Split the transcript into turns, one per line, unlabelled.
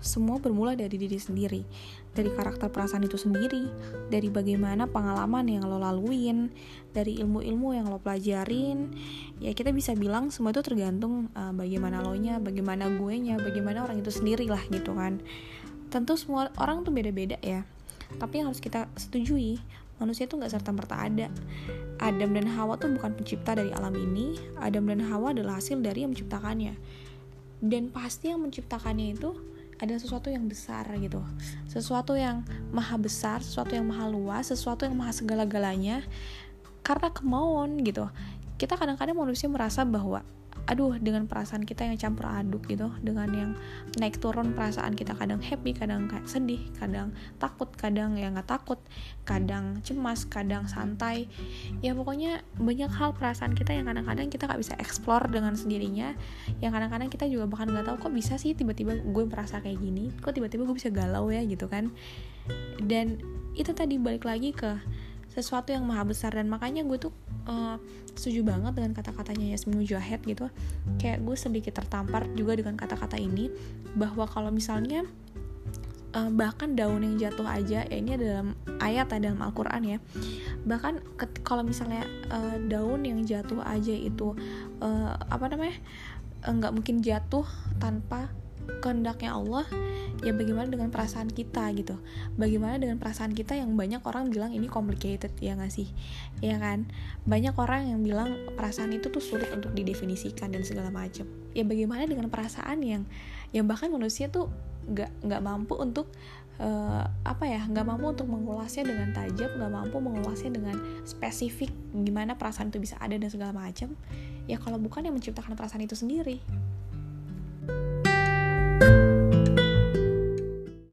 semua bermula dari diri sendiri dari karakter perasaan itu sendiri dari bagaimana pengalaman yang lo laluin dari ilmu-ilmu yang lo pelajarin. Ya kita bisa bilang semua itu tergantung uh, bagaimana lo nya bagaimana gue nya bagaimana orang itu sendiri lah gitu kan. Tentu semua orang tuh beda-beda ya tapi yang harus kita setujui manusia tuh nggak serta merta ada. Adam dan Hawa tuh bukan pencipta dari alam ini Adam dan Hawa adalah hasil dari yang menciptakannya. Dan pasti yang menciptakannya itu ada sesuatu yang besar gitu. Sesuatu yang maha besar sesuatu yang maha luas sesuatu yang maha segala-galanya. Karena kemauan gitu. Kita kadang-kadang manusia merasa bahwa aduh dengan perasaan kita yang campur aduk gitu dengan yang naik turun perasaan kita kadang happy kadang sedih kadang takut kadang ya nggak takut kadang cemas kadang santai. Ya pokoknya banyak hal perasaan kita yang kadang-kadang kita nggak bisa explore dengan sendirinya. Yang kadang-kadang kita juga bahkan nggak tahu kok bisa sih tiba-tiba gue merasa kayak gini? Kok tiba-tiba gue bisa galau ya gitu kan? Dan itu tadi balik lagi ke sesuatu yang maha besar dan makanya gue tuh uh, setuju banget dengan kata-katanya Yasmin Mujahid gitu. Kayak gue sedikit tertampar juga dengan kata-kata ini bahwa kalau misalnya uh, bahkan daun yang jatuh aja ya ini dalam ayat ya dalam Al-Quran ya. Bahkan kalau misalnya uh, daun yang jatuh aja itu uh, apa namanya nggak mungkin jatuh tanpa kehendaknya Allah ya bagaimana dengan perasaan kita gitu. Bagaimana dengan perasaan kita yang banyak orang bilang ini complicated ya gak sih? Ya kan? Banyak orang yang bilang perasaan itu tuh sulit untuk didefinisikan dan segala macam ya bagaimana dengan perasaan yang yang bahkan manusia tuh nggak nggak mampu untuk uh, apa ya nggak mampu untuk mengulasnya dengan tajam nggak mampu mengulasnya dengan spesifik gimana perasaan itu bisa ada dan segala macam ya kalau bukan yang menciptakan perasaan itu sendiri